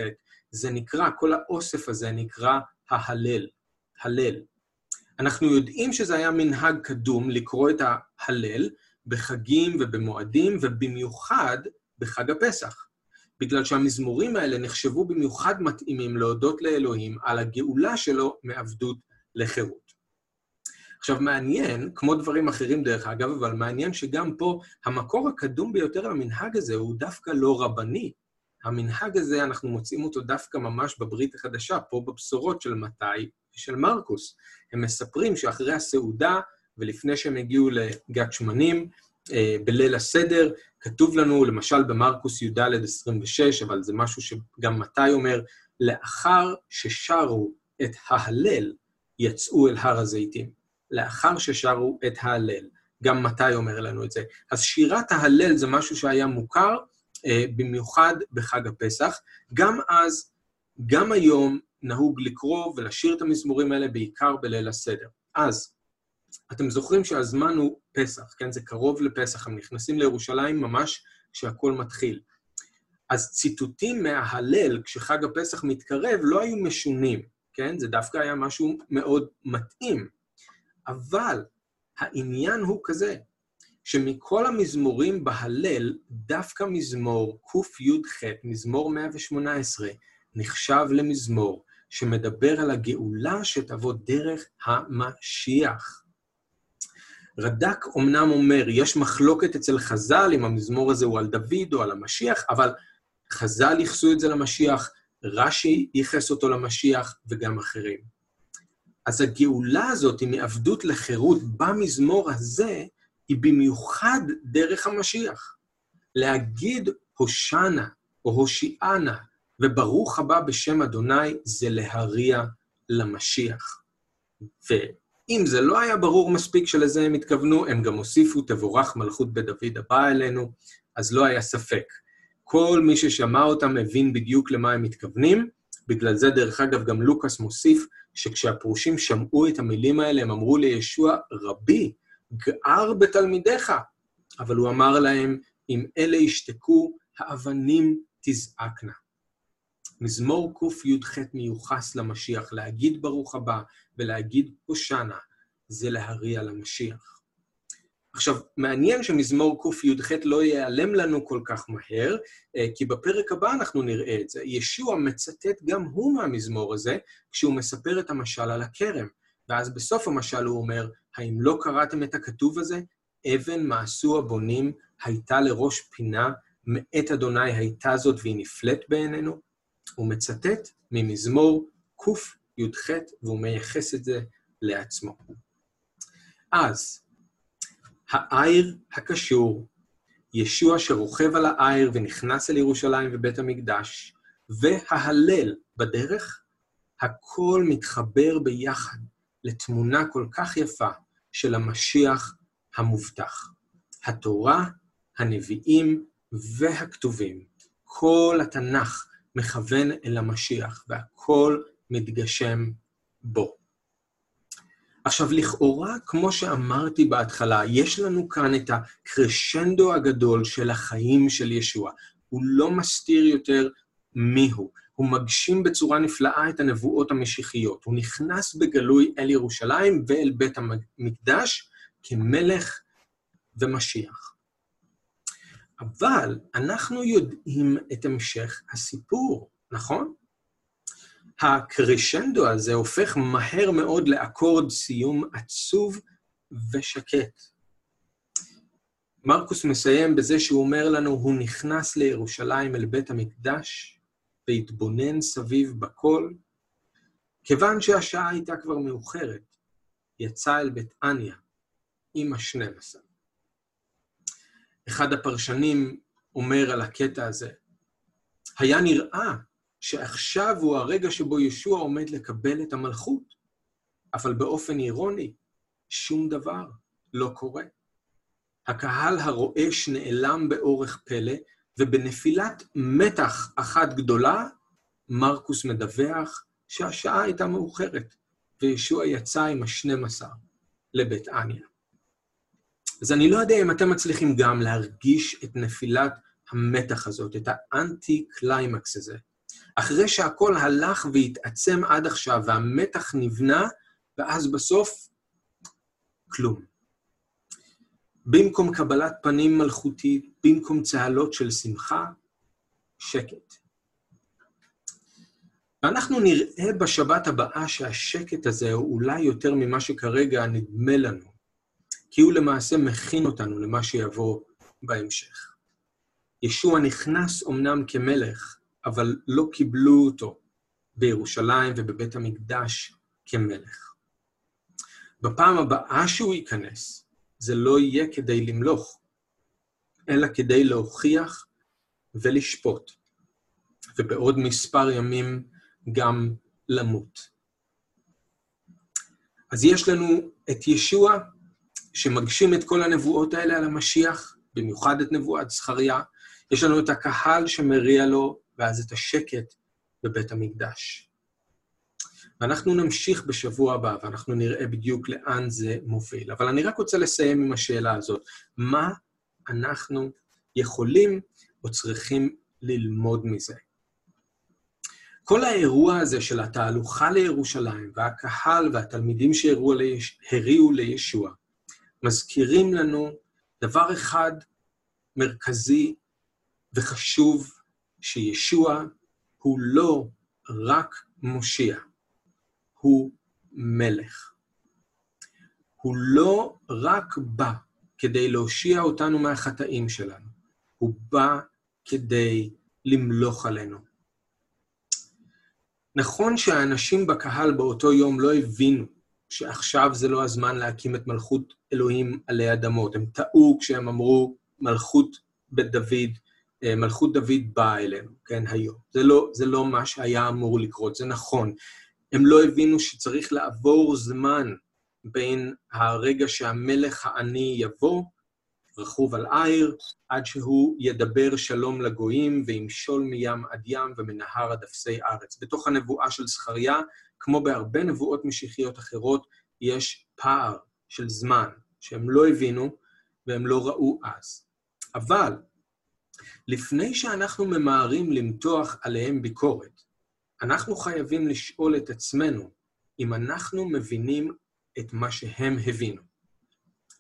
זה נקרא, כל האוסף הזה נקרא ההלל, הלל. אנחנו יודעים שזה היה מנהג קדום לקרוא את ההלל בחגים ובמועדים, ובמיוחד בחג הפסח. בגלל שהמזמורים האלה נחשבו במיוחד מתאימים להודות לאלוהים על הגאולה שלו מעבדות לחירות. עכשיו, מעניין, כמו דברים אחרים דרך אגב, אבל מעניין שגם פה המקור הקדום ביותר למנהג הזה הוא דווקא לא רבני. המנהג הזה, אנחנו מוצאים אותו דווקא ממש בברית החדשה, פה בבשורות של מתי ושל מרקוס. הם מספרים שאחרי הסעודה, ולפני שהם הגיעו לגת שמנים, אה, בליל הסדר, כתוב לנו, למשל במרקוס י"ד 26, אבל זה משהו שגם מתי אומר, לאחר ששרו את ההלל, יצאו אל הר הזיתים. לאחר ששרו את ההלל. גם מתי אומר לנו את זה. אז שירת ההלל זה משהו שהיה מוכר, אה, במיוחד בחג הפסח. גם אז, גם היום, נהוג לקרוא ולשיר את המזמורים האלה בעיקר בליל הסדר. אז, אתם זוכרים שהזמן הוא פסח, כן? זה קרוב לפסח, הם נכנסים לירושלים ממש כשהכול מתחיל. אז ציטוטים מההלל, כשחג הפסח מתקרב, לא היו משונים, כן? זה דווקא היה משהו מאוד מתאים. אבל העניין הוא כזה, שמכל המזמורים בהלל, דווקא מזמור קי"ח, מזמור 118, נחשב למזמור שמדבר על הגאולה שתבוא דרך המשיח. רד"ק אמנם אומר, יש מחלוקת אצל חז"ל אם המזמור הזה הוא על דוד או על המשיח, אבל חז"ל ייחסו את זה למשיח, רש"י ייחס אותו למשיח וגם אחרים. אז הגאולה הזאת מעבדות לחירות במזמור הזה, היא במיוחד דרך המשיח. להגיד הושענה או הושיענה וברוך הבא בשם אדוני זה להריע למשיח. אם זה לא היה ברור מספיק שלזה הם התכוונו, הם גם הוסיפו תבורך מלכות בית דוד הבא אלינו, אז לא היה ספק. כל מי ששמע אותם הבין בדיוק למה הם מתכוונים. בגלל זה, דרך אגב, גם לוקאס מוסיף שכשהפרושים שמעו את המילים האלה, הם אמרו לישוע, רבי, גער בתלמידיך. אבל הוא אמר להם, אם אלה ישתקו, האבנים תזעקנה. מזמור קי"ח מיוחס למשיח, להגיד ברוך הבא ולהגיד הושענא, זה להריע למשיח. עכשיו, מעניין שמזמור קי"ח לא ייעלם לנו כל כך מהר, אה, כי בפרק הבא אנחנו נראה את זה. ישוע מצטט גם הוא מהמזמור הזה, כשהוא מספר את המשל על הכרם. ואז בסוף המשל הוא אומר, האם לא קראתם את הכתוב הזה? אבן מעשו הבונים הייתה לראש פינה, מאת אדוני הייתה זאת והיא נפלאת בעינינו? הוא מצטט ממזמור קי"ח, והוא מייחס את זה לעצמו. אז, העיר הקשור, ישוע שרוכב על העיר ונכנס אל ירושלים ובית המקדש, וההלל בדרך, הכל מתחבר ביחד לתמונה כל כך יפה של המשיח המובטח. התורה, הנביאים והכתובים, כל התנ"ך מכוון אל המשיח, והכל מתגשם בו. עכשיו, לכאורה, כמו שאמרתי בהתחלה, יש לנו כאן את הקרשנדו הגדול של החיים של ישוע. הוא לא מסתיר יותר מיהו. הוא מגשים בצורה נפלאה את הנבואות המשיחיות. הוא נכנס בגלוי אל ירושלים ואל בית המקדש כמלך ומשיח. אבל אנחנו יודעים את המשך הסיפור, נכון? הקרשנדו הזה הופך מהר מאוד לאקורד סיום עצוב ושקט. מרקוס מסיים בזה שהוא אומר לנו, הוא נכנס לירושלים אל בית המקדש והתבונן סביב בכל. כיוון שהשעה הייתה כבר מאוחרת, יצא אל בית אניה עם השנים עשר. אחד הפרשנים אומר על הקטע הזה, היה נראה שעכשיו הוא הרגע שבו ישוע עומד לקבל את המלכות, אבל באופן אירוני, שום דבר לא קורה. הקהל הרועש נעלם באורך פלא, ובנפילת מתח אחת גדולה, מרקוס מדווח שהשעה הייתה מאוחרת, וישוע יצא עם השנים עשר לבית אניה. אז אני לא יודע אם אתם מצליחים גם להרגיש את נפילת המתח הזאת, את האנטי-קליימקס הזה. אחרי שהכל הלך והתעצם עד עכשיו, והמתח נבנה, ואז בסוף, כלום. במקום קבלת פנים מלכותית, במקום צהלות של שמחה, שקט. ואנחנו נראה בשבת הבאה שהשקט הזה הוא אולי יותר ממה שכרגע נדמה לנו, כי הוא למעשה מכין אותנו למה שיבוא בהמשך. ישוע נכנס אמנם כמלך, אבל לא קיבלו אותו בירושלים ובבית המקדש כמלך. בפעם הבאה שהוא ייכנס, זה לא יהיה כדי למלוך, אלא כדי להוכיח ולשפוט, ובעוד מספר ימים גם למות. אז יש לנו את ישוע, שמגשים את כל הנבואות האלה על המשיח, במיוחד את נבואת זכריה. יש לנו את הקהל שמריע לו ואז את השקט בבית המקדש. ואנחנו נמשיך בשבוע הבא, ואנחנו נראה בדיוק לאן זה מוביל. אבל אני רק רוצה לסיים עם השאלה הזאת. מה אנחנו יכולים או צריכים ללמוד מזה? כל האירוע הזה של התהלוכה לירושלים, והקהל והתלמידים שהריעו לישוע, מזכירים לנו דבר אחד מרכזי וחשוב שישוע הוא לא רק מושיע, הוא מלך. הוא לא רק בא כדי להושיע אותנו מהחטאים שלנו, הוא בא כדי למלוך עלינו. נכון שהאנשים בקהל באותו יום לא הבינו שעכשיו זה לא הזמן להקים את מלכות אלוהים עלי אדמות. הם טעו כשהם אמרו מלכות בית דוד מלכות דוד באה אלינו, כן, היום. זה לא, זה לא מה שהיה אמור לקרות, זה נכון. הם לא הבינו שצריך לעבור זמן בין הרגע שהמלך העני יבוא, רכוב על עיר, עד שהוא ידבר שלום לגויים וימשול מים עד ים ומנהר עד אפסי ארץ. בתוך הנבואה של זכריה, כמו בהרבה נבואות משיחיות אחרות, יש פער של זמן שהם לא הבינו והם לא ראו אז. אבל לפני שאנחנו ממהרים למתוח עליהם ביקורת, אנחנו חייבים לשאול את עצמנו אם אנחנו מבינים את מה שהם הבינו.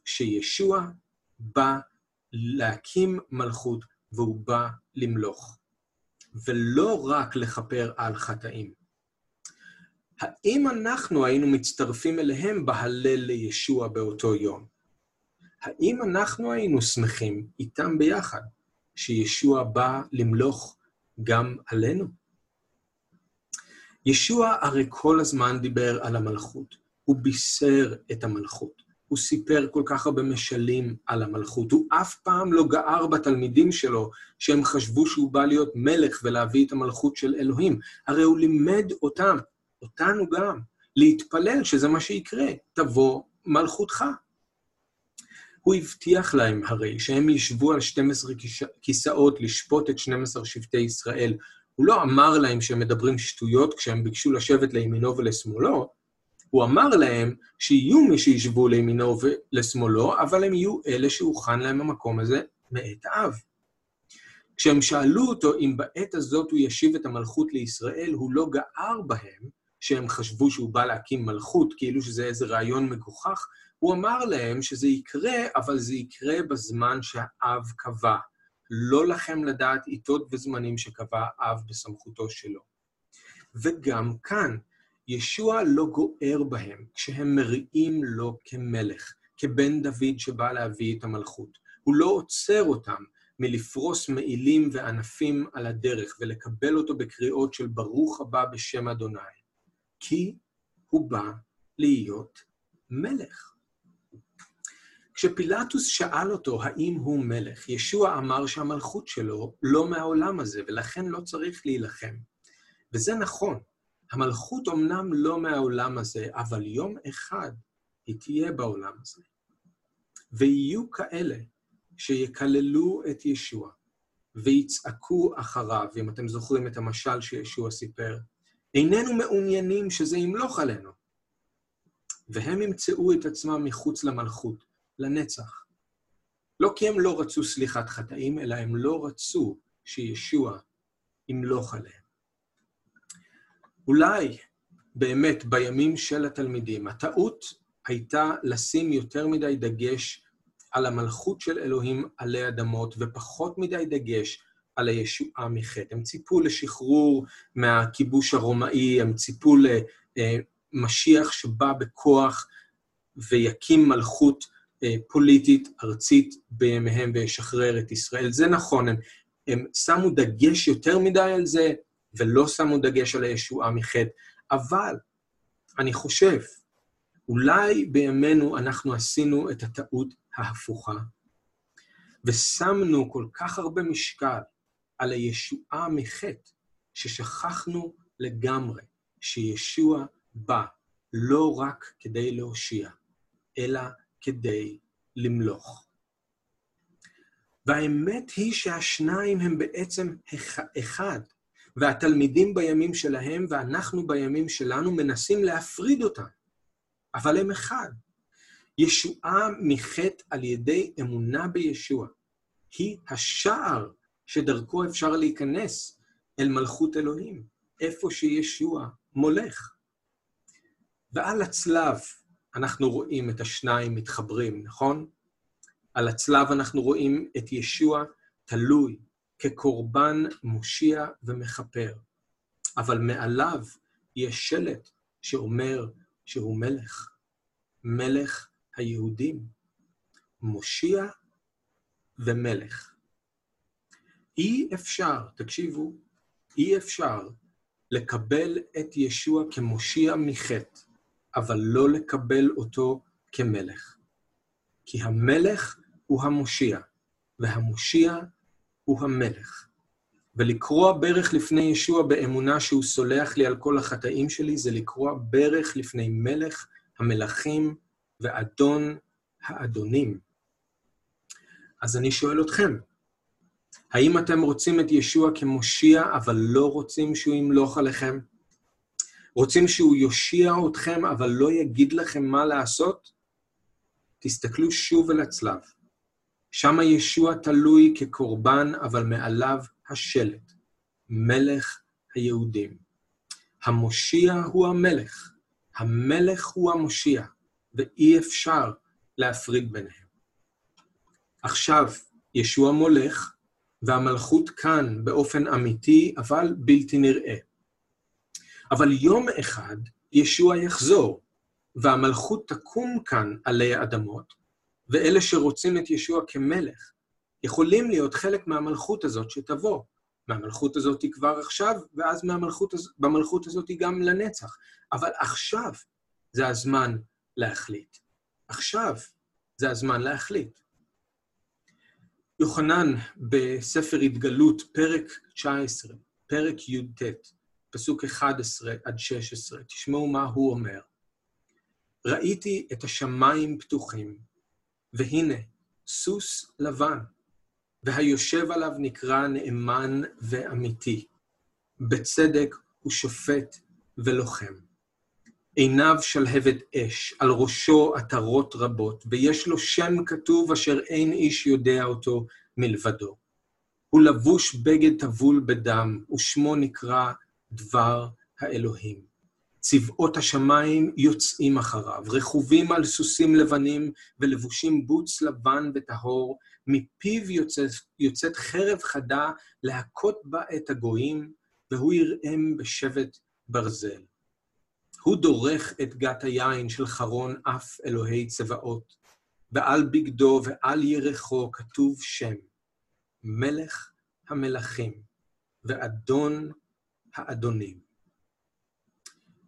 שישוע בא להקים מלכות והוא בא למלוך, ולא רק לכפר על חטאים. האם אנחנו היינו מצטרפים אליהם בהלל לישוע באותו יום? האם אנחנו היינו שמחים איתם ביחד שישוע בא למלוך גם עלינו? ישוע הרי כל הזמן דיבר על המלכות. הוא בישר את המלכות. הוא סיפר כל כך הרבה משלים על המלכות. הוא אף פעם לא גער בתלמידים שלו שהם חשבו שהוא בא להיות מלך ולהביא את המלכות של אלוהים. הרי הוא לימד אותם, אותנו גם, להתפלל שזה מה שיקרה, תבוא מלכותך. הוא הבטיח להם הרי שהם ישבו על 12 כיסאות לשפוט את 12 שבטי ישראל. הוא לא אמר להם שהם מדברים שטויות כשהם ביקשו לשבת לימינו ולשמאלו, הוא אמר להם שיהיו מי שישבו לימינו ולשמאלו, אבל הם יהיו אלה שהוכן להם המקום הזה מאת האב. כשהם שאלו אותו אם בעת הזאת הוא ישיב את המלכות לישראל, הוא לא גער בהם, שהם חשבו שהוא בא להקים מלכות, כאילו שזה איזה רעיון מגוחך, הוא אמר להם שזה יקרה, אבל זה יקרה בזמן שהאב קבע. לא לכם לדעת עיתות וזמנים שקבע האב בסמכותו שלו. וגם כאן, ישוע לא גוער בהם כשהם מריעים לו כמלך, כבן דוד שבא להביא את המלכות. הוא לא עוצר אותם מלפרוס מעילים וענפים על הדרך ולקבל אותו בקריאות של ברוך הבא בשם אדוני, כי הוא בא להיות מלך. כשפילטוס שאל אותו האם הוא מלך, ישוע אמר שהמלכות שלו לא מהעולם הזה, ולכן לא צריך להילחם. וזה נכון, המלכות אמנם לא מהעולם הזה, אבל יום אחד היא תהיה בעולם הזה. ויהיו כאלה שיקללו את ישוע ויצעקו אחריו, אם אתם זוכרים את המשל שישוע סיפר, איננו מעוניינים שזה ימלוך עלינו. והם ימצאו את עצמם מחוץ למלכות, לנצח. לא כי הם לא רצו סליחת חטאים, אלא הם לא רצו שישוע ימלוך עליהם. אולי באמת בימים של התלמידים, הטעות הייתה לשים יותר מדי דגש על המלכות של אלוהים עלי אדמות, ופחות מדי דגש על הישועה מחטא. הם ציפו לשחרור מהכיבוש הרומאי, הם ציפו למשיח שבא בכוח ויקים מלכות אה, פוליטית ארצית בימיהם וישחרר את ישראל. זה נכון, הם, הם שמו דגש יותר מדי על זה, ולא שמו דגש על הישועה מחטא. אבל אני חושב, אולי בימינו אנחנו עשינו את הטעות ההפוכה, ושמנו כל כך הרבה משקל על הישועה מחטא, ששכחנו לגמרי שישוע בא לא רק כדי להושיע, אלא כדי למלוך. והאמת היא שהשניים הם בעצם אחד. והתלמידים בימים שלהם ואנחנו בימים שלנו מנסים להפריד אותם, אבל הם אחד. ישועה מחטא על ידי אמונה בישוע היא השער שדרכו אפשר להיכנס אל מלכות אלוהים, איפה שישוע מולך. ועל הצלב אנחנו רואים את השניים מתחברים, נכון? על הצלב אנחנו רואים את ישוע תלוי, כקורבן מושיע ומכפר. אבל מעליו יש שלט שאומר שהוא מלך, מלך היהודים, מושיע ומלך. אי אפשר, תקשיבו, אי אפשר לקבל את ישוע כמושיע מחטא, אבל לא לקבל אותו כמלך. כי המלך הוא המושיע, והמושיע הוא המלך. ולקרוע ברך לפני ישוע באמונה שהוא סולח לי על כל החטאים שלי, זה לקרוע ברך לפני מלך המלכים ואדון האדונים. אז אני שואל אתכם, האם אתם רוצים את ישוע כמושיע, אבל לא רוצים שהוא ימלוך עליכם? רוצים שהוא יושיע אתכם, אבל לא יגיד לכם מה לעשות? תסתכלו שוב אל הצלב. שם ישוע תלוי כקורבן, אבל מעליו השלט, מלך היהודים. המושיע הוא המלך, המלך הוא המושיע, ואי אפשר להפריד ביניהם. עכשיו, ישוע מולך, והמלכות כאן באופן אמיתי, אבל בלתי נראה. אבל יום אחד ישוע יחזור, והמלכות תקום כאן עלי אדמות, ואלה שרוצים את ישוע כמלך, יכולים להיות חלק מהמלכות הזאת שתבוא. מהמלכות הזאת כבר עכשיו, ואז מהמלכות, במלכות הזאת גם לנצח. אבל עכשיו זה הזמן להחליט. עכשיו זה הזמן להחליט. יוחנן בספר התגלות, פרק 19, פרק י"ט, פסוק 11 עד 16, תשמעו מה הוא אומר. ראיתי את השמיים פתוחים, והנה, סוס לבן, והיושב עליו נקרא נאמן ואמיתי. בצדק הוא שופט ולוחם. עיניו שלהבת אש, על ראשו עטרות רבות, ויש לו שם כתוב אשר אין איש יודע אותו מלבדו. הוא לבוש בגד טבול בדם, ושמו נקרא דבר האלוהים. צבאות השמיים יוצאים אחריו, רכובים על סוסים לבנים ולבושים בוץ לבן וטהור, מפיו יוצאת, יוצאת חרב חדה להכות בה את הגויים, והוא יראם בשבט ברזל. הוא דורך את גת היין של חרון אף אלוהי צבאות, ועל בגדו ועל ירחו כתוב שם, מלך המלכים ואדון האדונים.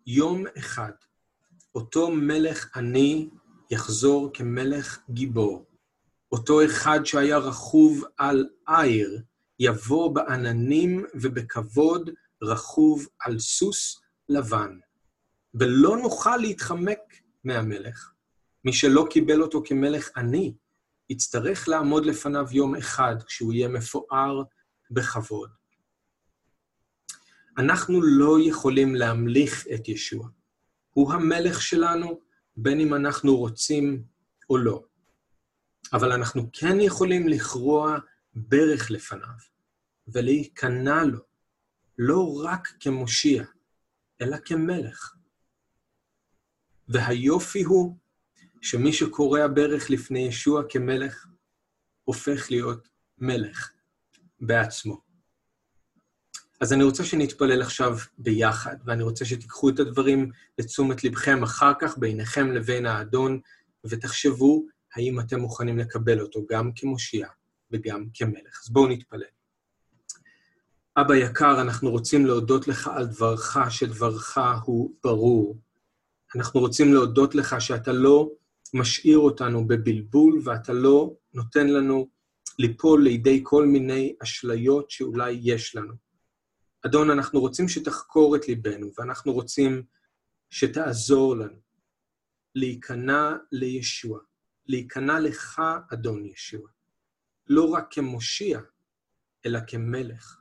יום אחד, אותו מלך עני יחזור כמלך גיבור. אותו אחד שהיה רכוב על עיר, יבוא בעננים ובכבוד רכוב על סוס לבן. ולא נוכל להתחמק מהמלך. מי שלא קיבל אותו כמלך עני, יצטרך לעמוד לפניו יום אחד כשהוא יהיה מפואר בכבוד. אנחנו לא יכולים להמליך את ישוע. הוא המלך שלנו, בין אם אנחנו רוצים או לא. אבל אנחנו כן יכולים לכרוע ברך לפניו ולהיכנע לו, לא רק כמושיע, אלא כמלך. והיופי הוא שמי שקורע ברך לפני ישוע כמלך, הופך להיות מלך בעצמו. אז אני רוצה שנתפלל עכשיו ביחד, ואני רוצה שתיקחו את הדברים לתשומת לבכם אחר כך ביניכם לבין האדון, ותחשבו האם אתם מוכנים לקבל אותו גם כמושיע וגם כמלך. אז בואו נתפלל. אבא יקר, אנחנו רוצים להודות לך על דברך, שדברך הוא ברור. אנחנו רוצים להודות לך שאתה לא משאיר אותנו בבלבול, ואתה לא נותן לנו ליפול לידי כל מיני אשליות שאולי יש לנו. אדון, אנחנו רוצים שתחקור את ליבנו, ואנחנו רוצים שתעזור לנו להיכנע לישוע, להיכנע לך, אדון ישוע, לא רק כמושיע, אלא כמלך.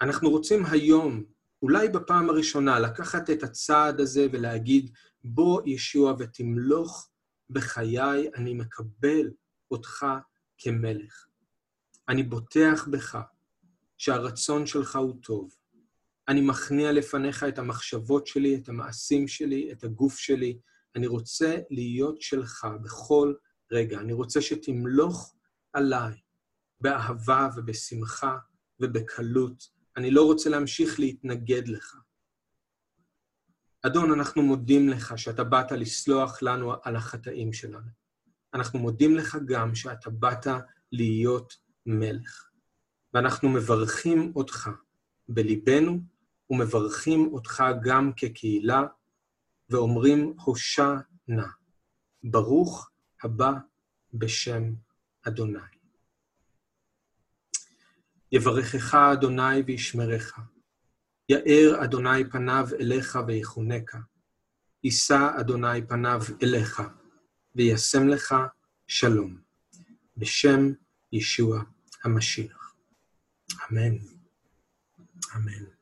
אנחנו רוצים היום, אולי בפעם הראשונה, לקחת את הצעד הזה ולהגיד, בוא ישוע ותמלוך בחיי, אני מקבל אותך כמלך. אני בוטח בך שהרצון שלך הוא טוב. אני מכניע לפניך את המחשבות שלי, את המעשים שלי, את הגוף שלי. אני רוצה להיות שלך בכל רגע. אני רוצה שתמלוך עליי באהבה ובשמחה ובקלות. אני לא רוצה להמשיך להתנגד לך. אדון, אנחנו מודים לך שאתה באת לסלוח לנו על החטאים שלנו. אנחנו מודים לך גם שאתה באת להיות מלך. ואנחנו מברכים אותך בליבנו, ומברכים אותך גם כקהילה, ואומרים הושע נא, ברוך הבא בשם אדוני. יברכך אדוני וישמרך. יאר אדוני פניו אליך ויחונקה. יישא אדוני פניו אליך וישם לך שלום. בשם ישוע המשיח. Амен. Амен.